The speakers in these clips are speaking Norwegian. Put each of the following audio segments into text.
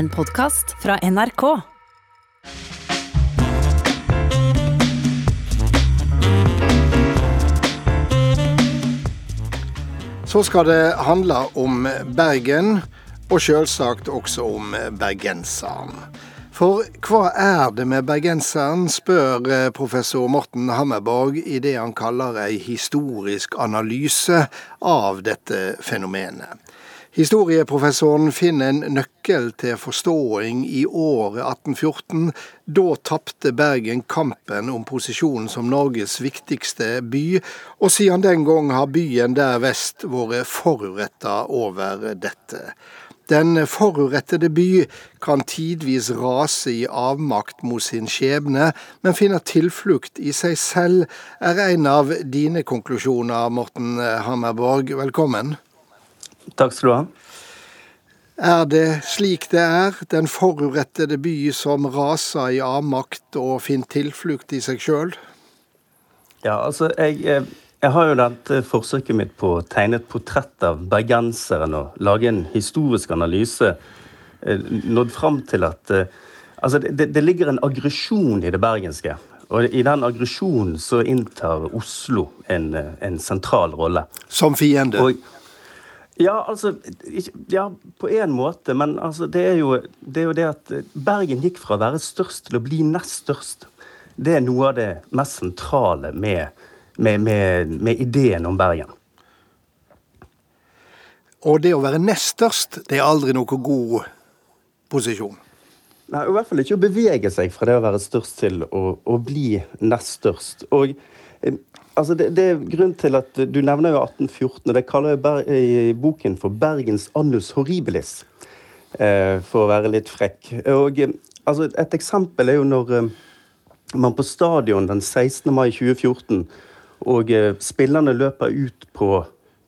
En podkast fra NRK. Så skal det handle om Bergen, og selvsagt også om bergenseren. For hva er det med bergenseren, spør eh, professor Morten Hammerborg i det han kaller ei historisk analyse av dette fenomenet. Historieprofessoren finner en nøkkel til forståing i året 1814. Da tapte Bergen kampen om posisjonen som Norges viktigste by, og siden den gang har byen der vest vært foruretta over dette. Den forurettede by kan tidvis rase i avmakt mot sin skjebne, men finne tilflukt i seg selv, er en av dine konklusjoner, Morten Hammerborg. Velkommen. Takk skal du ha. Er det slik det er, den forurettede by som raser i avmakt og finner tilflukt i seg sjøl? Ja, altså, jeg eh, jeg har jo dette forsøket mitt på å tegne et portrett av bergenseren og lage en historisk analyse. Eh, nådd fram til at eh, Altså, det, det ligger en aggresjon i det bergenske. Og i den aggresjonen så inntar Oslo en, eh, en sentral rolle. Som fiende? Og, ja, altså Ja, på én måte. Men altså, det, er jo, det er jo det at Bergen gikk fra å være størst til å bli nest størst. Det er noe av det mest sentrale med med, med, med ideen om Bergen. Og det å være nest størst, det er aldri noe god posisjon? Nei, I hvert fall ikke å bevege seg fra det å være størst til å, å bli nest størst. Og eh, altså det, det, er grunn til at Du nevner jo 1814, og det kaller jeg i boken for Bergens annus horribilis. Eh, for å være litt frekk. Og eh, altså Et eksempel er jo når eh, man på stadion den 16. mai 2014 og spillerne løper ut på,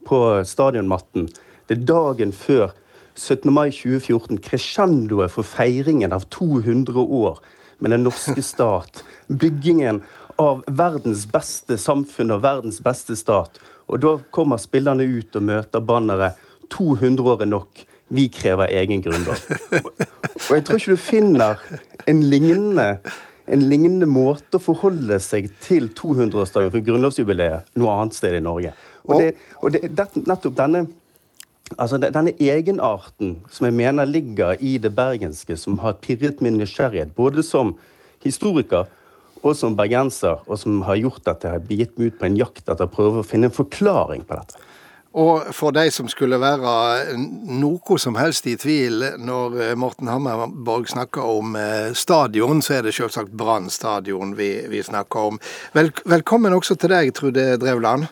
på stadionmatten. Det er dagen før 17. mai 2014, crescendoet for feiringen av 200 år med den norske stat. Byggingen av verdens beste samfunn og verdens beste stat. Og da kommer spillerne ut og møter banneret 200 år er nok. Vi krever egen grunnlov. Og jeg tror ikke du finner en lignende en lignende måte å forholde seg til 200-årsdagen for grunnlovsjubileet noe annet sted i Norge. Og, det, og det, det, nettopp denne, altså denne egenarten som jeg mener ligger i det bergenske, som har pirret min nysgjerrighet, både som historiker og som bergenser, og som har gjort at jeg har begitt meg ut på en jakt etter å prøve å finne en forklaring på dette. Og for de som skulle være noe som helst i tvil når eh, Morten Hammerborg snakker om eh, stadion, så er det selvsagt Brann stadion vi, vi, snakker om. Vel, velkommen også til deg, Trude Drevland.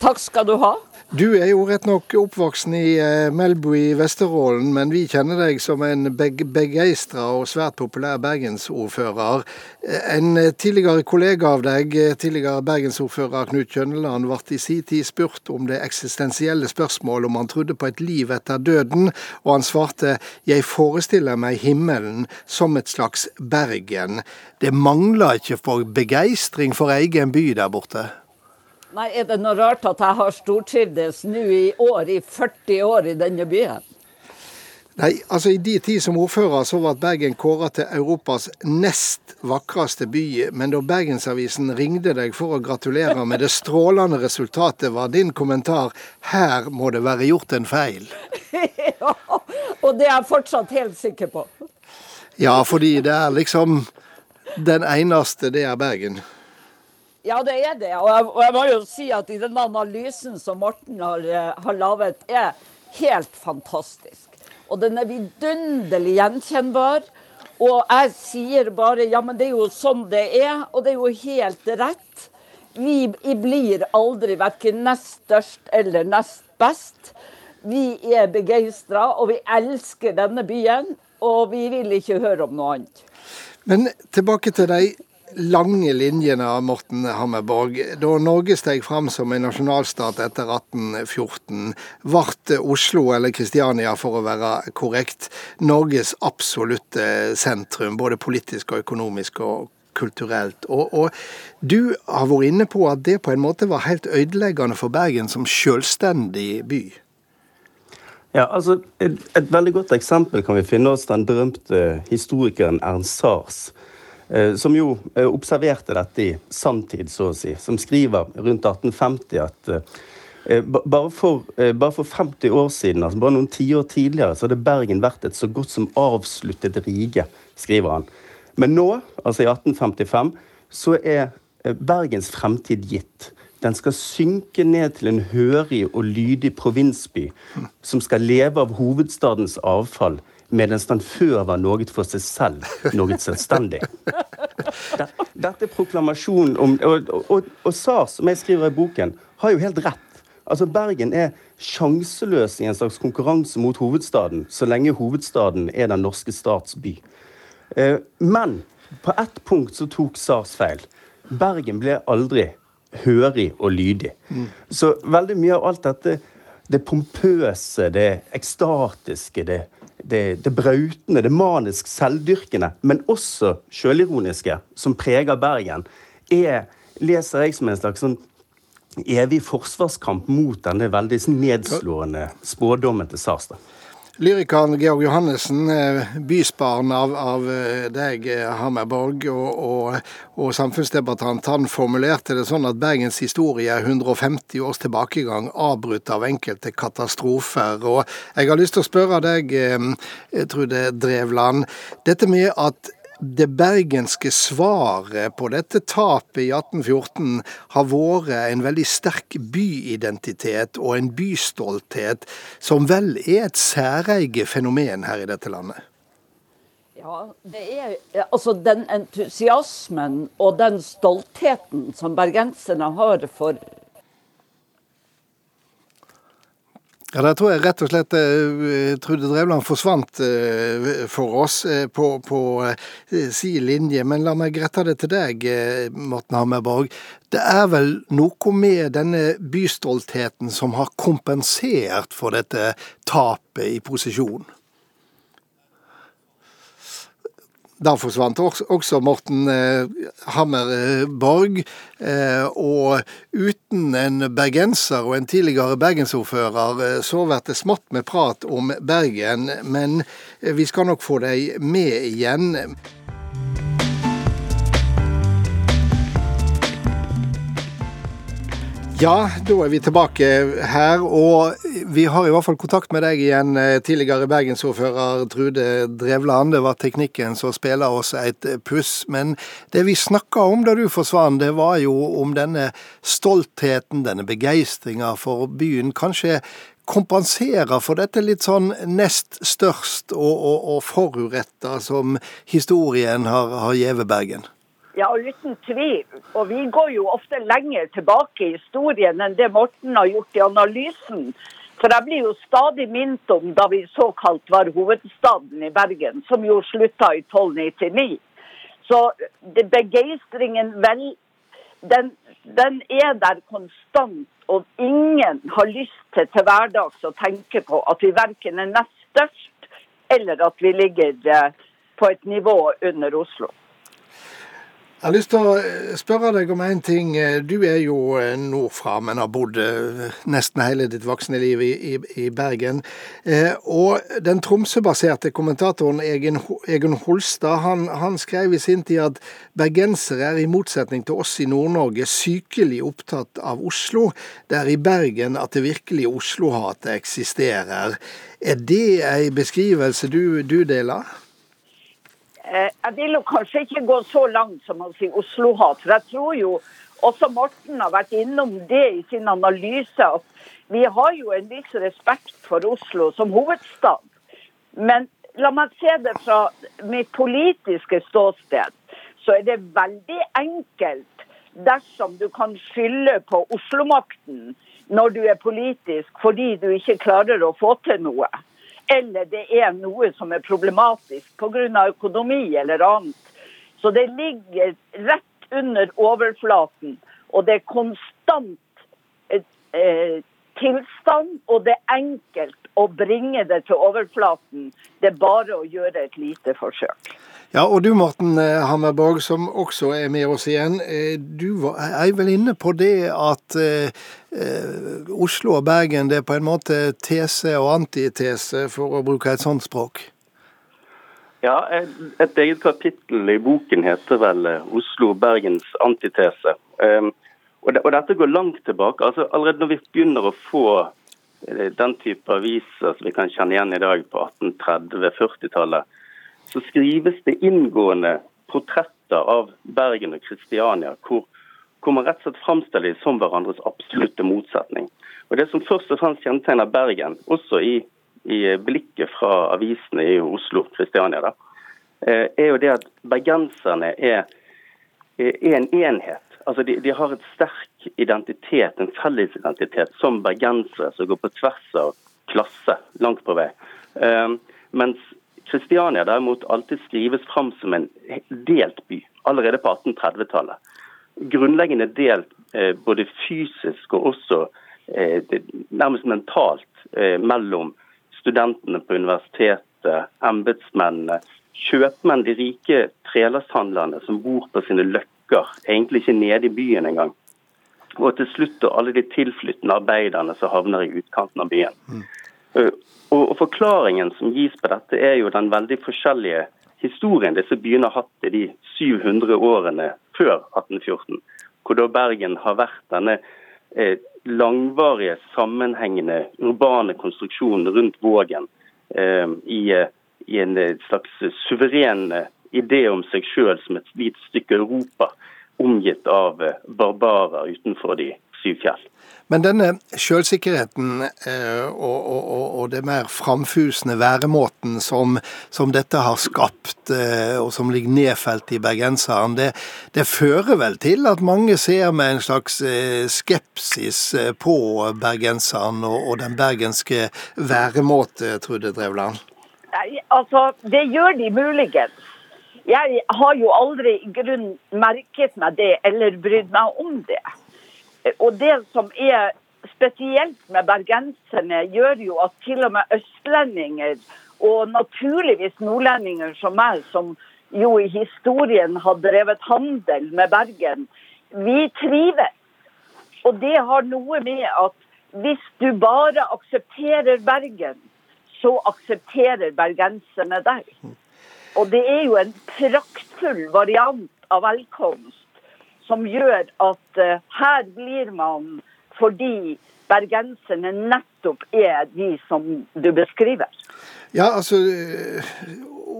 Takk skal du ha. Du er jo rett nok oppvoksen i eh, Melbu i Vesterålen, men vi kjenner deg som en beg begeistra og svært populær bergensordfører. Eh, en eh, tidligere kollega av deg, tidligere bergensordfører Knut Kjønneland, ble i sin tid spurt om det eksistensielle spørsmålet om han trodde på et liv etter døden, og han svarte 'Jeg forestiller meg himmelen som et slags Bergen'. Det mangler ikke for begeistring for egen by der borte? Nei, Er det noe rart at jeg har stortrivdes nå i år, i 40 år i denne byen? Nei, altså I de tid som ordfører så ble Bergen kåra til Europas nest vakreste by. Men da Bergensavisen ringte deg for å gratulere med det strålende resultatet, var din kommentar 'her må det være gjort en feil'. ja, og det er jeg fortsatt helt sikker på. Ja, fordi det er liksom den eneste, det er Bergen. Ja, det er det. Og jeg, og jeg, må jo si at i den analysen som Morten har, eh, har laget, er helt fantastisk. Og den er vidunderlig gjenkjennbar. Og jeg sier bare ja, men det er jo sånn det er, og det er jo helt rett. Vi blir aldri verken nest størst eller nest best. Vi er begeistra, og vi elsker denne byen. Og vi vil ikke høre om noe annet. Men tilbake til deg lange linjene av Morten Hammerborg. Da Norge steg fram som en nasjonalstat etter 1814, ble Oslo, eller Kristiania for å være korrekt, Norges absolutte sentrum, både politisk og økonomisk og kulturelt. Og, og, du har vært inne på at det på en måte var helt ødeleggende for Bergen som selvstendig by. Ja, altså et, et, veldig godt eksempel kan vi finne hos den berømte historikeren Ernst Sars. Eh, som jo eh, observerte dette i sanntid, så å si. Som skriver rundt 1850 at eh, bare, for, bare for, 50 år siden, altså bare noen tiår tidligere, så hadde Bergen vært et så godt som avsluttet rige, skriver han. Men nå, altså i 1855, så er Bergens fremtid gitt. Den skal synke ned til en hørig og lydig provinsby som skal leve av hovedstadens avfall, mens den før var noe for seg selv, noe selvstendig. Dette er proklamasjonen om Og, og, og SARS, som jeg skriver i boken, har jo helt rett. Altså, Bergen er sjanseløs i en slags konkurranse mot hovedstaden, så lenge hovedstaden er den norske stats by. Eh, men på ett punkt så tok SARS feil. Bergen ble aldri hørig og lydig. Mm. Så veldig mye av alt dette, det pompøse, det ekstatiske, det, det, det brautende, det manisk selvdyrkende, men også sjølironiske, som preger Bergen, er, leser jeg som en slags sånn evig forsvarskamp mot denne veldig nedslående spådommen til Sarstad. Lyrikeren Georg Johannessen, bysparen bysbarn av, av eh, deg, eh, Hammerborg, og, og, og, samfunnsdebattant, han formulerte det sånn at Bergens historie er 150 års tilbakegang, avbrutt av enkelte katastrofer. Og jeg har lyst til å spørre deg, Trude Drevland, dette med at det bergenske svaret på dette tapet i 1814 har vært en veldig sterk byidentitet og en bystolthet, som vel er et særeige fenomen her i dette landet? Ja, det er altså den entusiasmen og den stoltheten som bergenserne har for Ja, Der tror jeg rett og slett uh, Trude Drevland forsvant uh, for oss uh, på, på si linje. Men la meg rette det til deg, Morten Hammerborg. Det er vel noe med denne bystoltheten som har kompensert for dette tapet i posisjon? Da forsvant også Morten eh, Hammerborg. Eh, og uten en bergenser og en tidligere bergensordfører, eh, så blir det smått med prat om Bergen. Men vi skal nok få deg med igjen. Ja, da er vi tilbake her. Og vi har i hvert fall kontakt med deg igjen, eh, tidligere bergensordfører Trude Drevland. Det var teknikken som spiller oss et puss. Men det vi snakka om da du forsvant, det var jo om denne stoltheten, denne begeistringa for byen. Kanskje kompenserer for dette litt sånn nest størst og, og, og foruretta som historien har, har gjeve Bergen? Ja, uten tvil. Og vi går jo ofte lenger tilbake i historien enn det Morten har gjort i analysen. For jeg blir jo stadig minnet om da vi såkalt var hovedstaden i Bergen, som jo slutta i 1299. Så begeistringen vel, den, den, er der konstant. Og ingen har lyst til til hverdags å tenke på at vi verken er nest størst, eller at vi ligger eh, på et nivå under Oslo. Jeg har lyst til å eh, spørre deg om en ting. Eh, du er jo eh, nordfra, men har bodd nesten hele ditt voksne liv i, i, i Bergen. Og den Tromsø-baserte kommentatoren Egen, Egen Holstad han, han, skrev i sin tid at bergensere er i motsetning til oss i Nord-Norge sykelig opptatt av Oslo. Det er i Bergen at det virkelige Oslo-hatet eksisterer. Er det ei beskrivelse du, du deler? Eh, jeg vil jo kanskje ikke gå så langt som å si Oslo-hat. For jeg tror jo også Morten har vært innom det i sin analyse. at Vi har jo en viss respekt for Oslo som hovedstad. Men la meg se det fra mitt politiske ståsted. Så er det veldig enkelt dersom du kan skylde på Oslo-makten når du er politisk fordi du ikke klarer å få til noe eller det er noe som er problematisk pga. økonomi eller annet. Så det ligger rett under overflaten, og det er konstant eh, tilstand, og det er enkelt å bringe det til overflaten. Det er bare å gjøre et lite forsøk. Ja, og du Morten Hammerborg, som også er med oss igjen. Du er vel inne på det at Oslo og Bergen det er på en måte tese og antitese, for å bruke et sånt språk? Ja, et eget kapittel i boken heter vel 'Oslo og det. Og, dette går langt tilbake. Altså, allerede når vi begynner å få eh, den type aviser som vi kan kjenne igjen i dag på 1830-40-tallet, så skrives det inngående portretter av Bergen og Kristiania, hvor, hvor, man rett og slett framstiller dem som hverandres absolutte motsetning. Og Det som først og fremst kjennetegner Bergen, også i i blikket fra avisene i Oslo, Kristiania, da, eh, er jo det at bergenserne er, er en enhet. Altså de, de, har et sterk identitet, en fellesidentitet, som bergensere som går på tvers av klasse, langt på vei. Um, mens Kristiania derimot alltid skrives fram som en delt by, allerede på 1830-tallet. Grunnleggende delt eh, både fysisk og også eh, nærmest mentalt eh, mellom studentene på universitetet, embetsmennene, kjøpmenn, de rike trelasthandlerne som bor på sine løkker, egentlig ikke nede i byen engang. Og til slutt alle de tilflyttende arbeiderne som havner i utkanten av byen. Mm. Og, og Forklaringen som gis på dette, er jo den veldig forskjellige historien disse byene har hatt i de 700 årene før 1814. Hvor da Bergen har vært denne eh, langvarige, sammenhengende urbane konstruksjonen rundt Vågen eh, i, eh, i, en eh, slags suveren eh, idé om seg sjøl som et hvit stykke Europa, omgitt av barbarer utenfor de syv fjell. Men denne sjølsikkerheten eh, og, og, og, det mer framfusende væremåten som, som dette har skapt, eh, og som ligger nedfelt i bergenseren, det, det, fører vel til at mange ser med en slags eh, skepsis på bergenseren og, og den bergenske væremåte, Trude Drevland? Nei, Altså, det gjør de muligens. Jeg har jo aldri i grunn merket meg det eller brydd meg om det. Og det som er spesielt med bergenserne, gjør jo at til og med østlendinger, og naturligvis nordlendinger som meg, som jo i historien har drevet handel med Bergen, vi trives. Og det har noe med at hvis du bare aksepterer Bergen, så aksepterer bergenserne deg. Og det er jo en praktfull variant av velkomst som gjør at uh, her blir man fordi bergenserne nettopp er de som du beskriver. Ja, altså eh,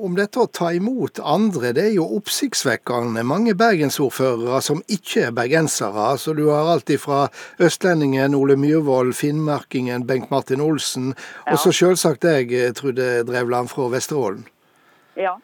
om dette å ta imot andre, det er jo oppsiktsvekkende. Mange bergensordførere som ikke er bergensere. altså Du har alt fra østlendingen Ole Myhrvold, finnmarkingen Bengt Martin Olsen, ja. og så selvsagt jeg, eh, Trude Drevland fra Vesterålen. Ja.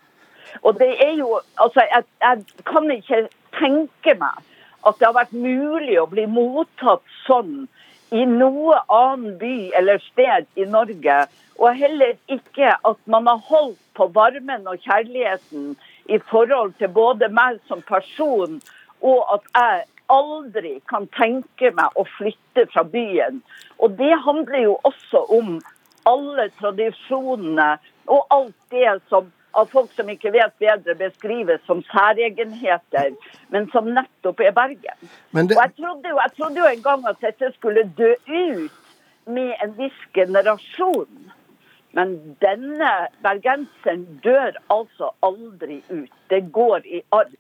Og det er jo Altså, jeg, jeg kan ikke tenke meg at det har vært mulig å bli mottatt sånn i noe annen by eller sted i Norge. Og heller ikke at man har holdt på varmen og kjærligheten i forhold til både meg som person, og at jeg aldri kan tenke meg å flytte fra byen. Og det handler jo også om alle tradisjonene og alt det som av folk som ikke vet bedre, beskrives som særegenheter, men som nettopp er Bergen. Det... Og jeg trodde, jo, jeg trodde, jo, en gang at dette skulle dø ut med en viss generasjon. Men denne bergenseren dør altså aldri ut. Det går i arv.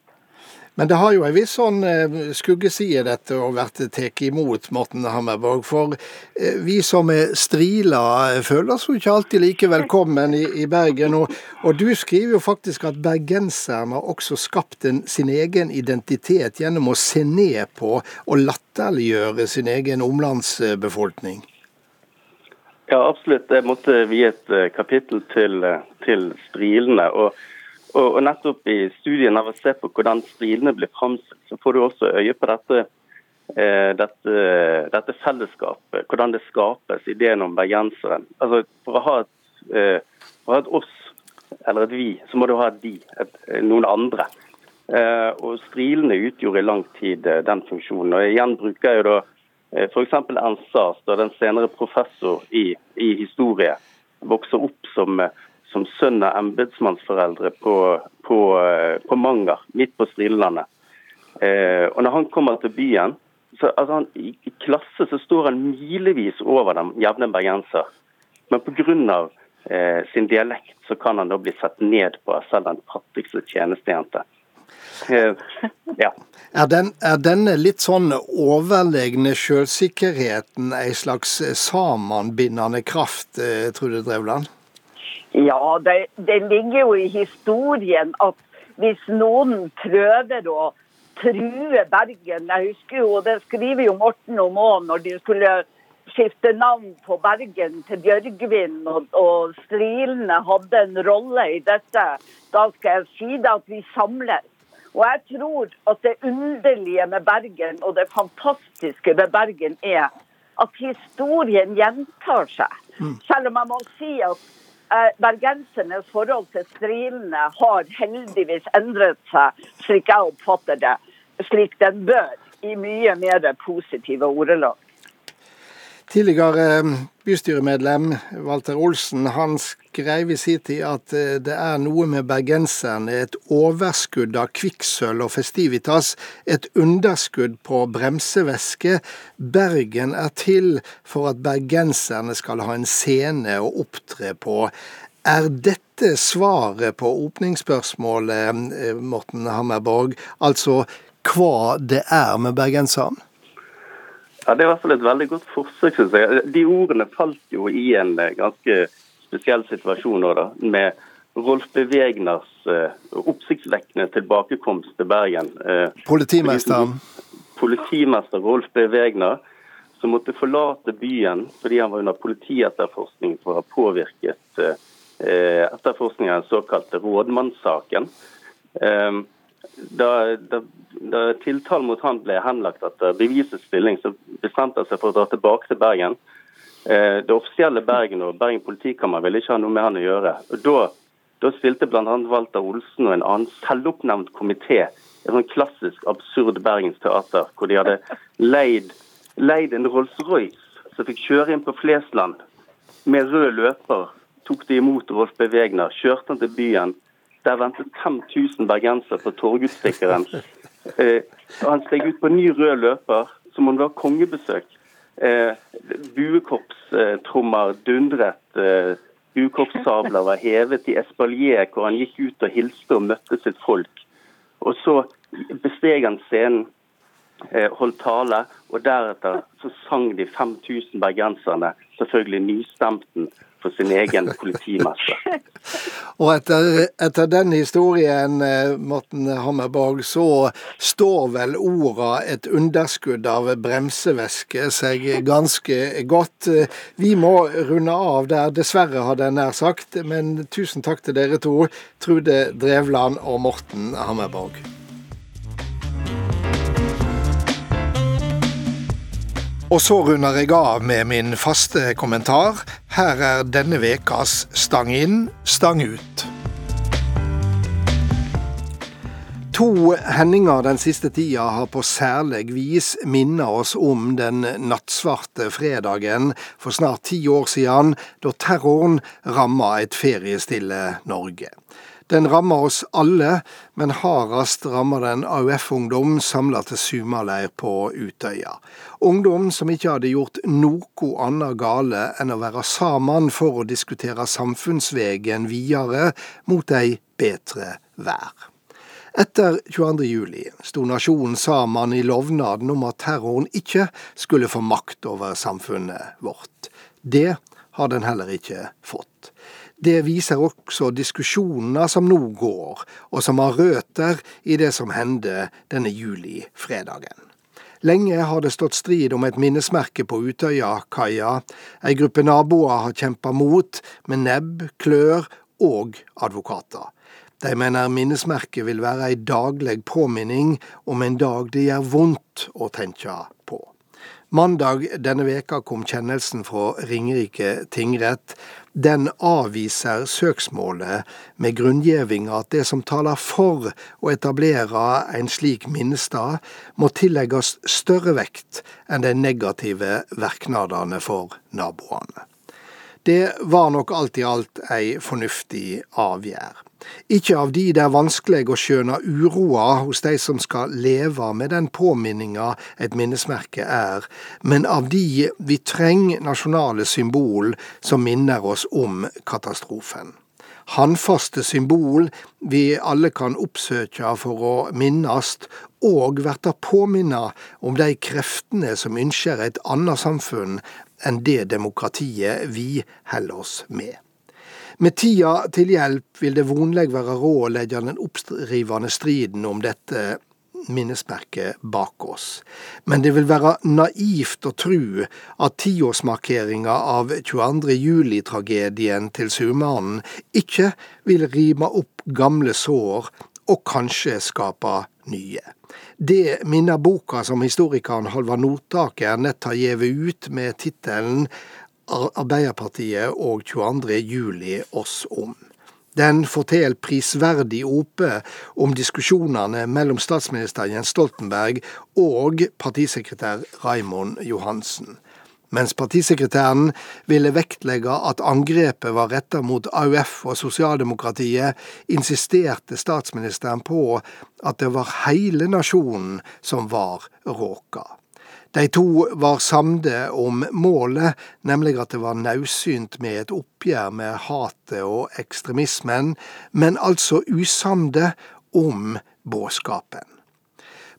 Men det har jo en viss sånn eh, skuggeside, dette å vært tatt imot Morten Hammerborg. For eh, vi som er strila, eh, føler oss jo ikke alltid like velkommen i, i Bergen. Og, og, du skriver jo faktisk at bergenserne har også skapt en, sin egen identitet gjennom å se ned på og latterliggjøre sin egen omlandsbefolkning. Ja, absolutt. Jeg måtte vie et kapittel til, til strilene. og og, og, nettopp i studien av å se på hvordan strilene blir framstilt, så får du også øye på dette, eh, dette, dette, fellesskapet. Hvordan det skapes, ideen om bergenseren. Altså, for å ha et, eh, for å ha et oss, eller et vi, så må du ha et de, et, noen andre. Eh, og Strilene utgjorde i lang tid eh, den funksjonen. og Igjen bruker jeg jo da eh, f.eks. Ernst Sars, den senere professor i, i historie, vokser opp som eh, som sønn av embetsmannsforeldre på, på, på Manger, midt på Stridelandet. og når han kommer til byen, så, altså han, i, i klasse så står han milevis over den jevne bergenser. Men pga. Eh, sin dialekt så kan han da bli sett ned på selv den fattigste tjenestejente. Eh, ja. Er, den, er, denne litt sånn overlegne selvsikkerheten ei slags samanbindende kraft, eh, Trude Drevland? Ja, det, det, ligger jo i historien at hvis noen prøver å true Bergen Jeg husker jo, det skriver jo Morten om òg, når de skulle skifte navn på Bergen til Bjørgvin, og, og strilene hadde en rolle i dette. Da skal jeg si det at vi samles. Og jeg tror at det underlige med Bergen og det fantastiske med Bergen er at historien gjentar seg. Mm. Selv om jeg må si at bergensernes forhold til strilene har heldigvis endret seg, slik jeg oppfatter det, slik den bør, i mye mer positive ordelag. Tidligere eh, bystyremedlem Walter Olsen han skrev i sin tid at eh, det er noe med bergenserne, et overskudd av kvikksølv og festivitas, et underskudd på bremsevæske. Bergen er til for at bergenserne skal ha en scene å opptre på. Er dette svaret på åpningsspørsmålet, eh, Morten Hammerborg, altså hva det er med bergenseren? Ja, Det er i hvert fall et veldig godt forsøk, Synes jeg. De ordene falt jo i en eh, ganske spesiell situasjon nå, da, med Rolf B. Wegners uh, oppsiktsvekkende tilbakekomst til Bergen. Uh, Politimesteren? Politimester Rolf B. Wegner, som måtte forlate byen fordi han var under politietterforskning for å ha påvirket uh, etterforskningen av den såkalte rådmannssaken. Uh, da, da, da tiltalen mot han ble henlagt etter bevisets stilling, så bestemte han seg for å dra tilbake til Bergen. Eh, det offisielle Bergen og Bergen politikammer ville ikke ha noe med han å gjøre. Og Da, da stilte bl.a. Walter Olsen og en annen selvoppnevnt komité et sånn klassisk absurd bergensteater, hvor de hadde leid, leid en Rolls-Royce som fikk kjøre inn på Flesland med rød løper. Tok de imot Rolf Bevegner, kjørte han til byen der ventet 5000 bergensere på Torgutstikkeren. Eh, han steg ut på ny rød løper, som om det var kongebesøk. Eh, Buekorpstrommer dundret. Eh, Buekorpssabler var hevet i espalier, hvor han gikk ut og hilste og møtte sitt folk. Og så besteg han scenen, eh, holdt tale, og deretter så sang de 5000 bergenserne selvfølgelig nystemten for sin egen politimester. Og etter, etter, den historien, eh, Morten Hammerborg, så står vel orda 'et underskudd av bremsevæske' seg ganske godt. Vi må runde av der, dessverre, hadde jeg nær sagt. Men tusen takk til dere to, Trude Drevland og Morten Hammerborg. Og så runder jeg av med min faste kommentar. Her er denne vekas Stang inn, stang ut. To hendinger den siste tida har på særlig vis minnet oss om den nattsvarte fredagen for snart ti år siden, da terroren ramma et feriestille Norge. Den rammer oss alle, men hardest rammer den AUF-ungdom samla til sumaleir på Utøya. Ungdom som ikke hadde gjort noe annet gale enn å være sammen for å diskutere samfunnsvegen videre mot ei bedre vær. Etter 22. juli sto nasjonen sammen i lovnaden om at terroren ikke skulle få makt over samfunnet vårt. Det har den heller ikke fått. Det viser også diskusjonene som nå går, og som har røtter i det som hendte denne julifredagen. Lenge har det stått strid om et minnesmerke på Utøyakaia. Ei gruppe naboer har kjempa mot med nebb, klør og advokater. De mener minnesmerket vil være ei daglig påminning om en dag det gjør vondt å tenke. Mandag denne veka kom kjennelsen fra Ringerike tingrett. Den avviser søksmålet med grunngjevinga at det som taler for å etablere en slik minnestad, må tillegges større vekt enn de negative virknadene for naboene. Det var nok alt i alt ei fornuftig avgjerd. Ikke av de det er vanskelig å skjøne uroa hos de som skal leve med den påminninga et minnesmerke er, men av de vi trenger nasjonale symbol som minner oss om katastrofen. Handfaste symbol vi alle kan oppsøke for å minnast, og verta påminna om de kreftene som ønsker et annet samfunn enn det demokratiet vi holder oss med. Med tida til hjelp vil det vonleg være råd å legge den oppdrivende striden om dette minnesmerket bak oss. Men det vil være naivt å tro at tiårsmarkeringa av 22. juli-tragedien til surmannen ikke vil rime opp gamle sår og kanskje skape nye. Det minner boka som historikeren Halvard Nordtaker nett har gjeve ut med tittelen Arbeiderpartiet og 22. juli oss om. Den forteller prisverdig ope om diskusjonene mellom statsminister Jens Stoltenberg og partisekretær Raimond Johansen. Mens partisekretæren ville vektlegge at angrepet var retta mot AUF og sosialdemokratiet, insisterte statsministeren på at det var hele nasjonen som var råka. De to var samde om målet, nemlig at det var naudsynt med et oppgjør med hatet og ekstremismen, men altså usamde om budskapen.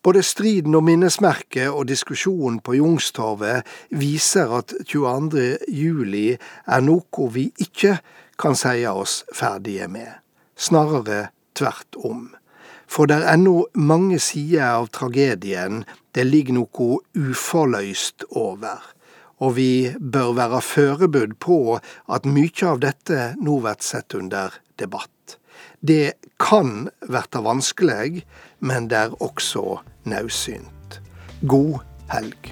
Både striden om minnesmerket og diskusjonen på Youngstorget viser at 22. juli er noe vi ikke kan si oss ferdige med. Snarere tvert om. For det er ennå mange sider av tragedien det ligger noe uforløyst over, og vi bør være forberedt på at mye av dette nå blir sett under debatt. Det kan bli vanskelig, men det er også naudsynt. God helg.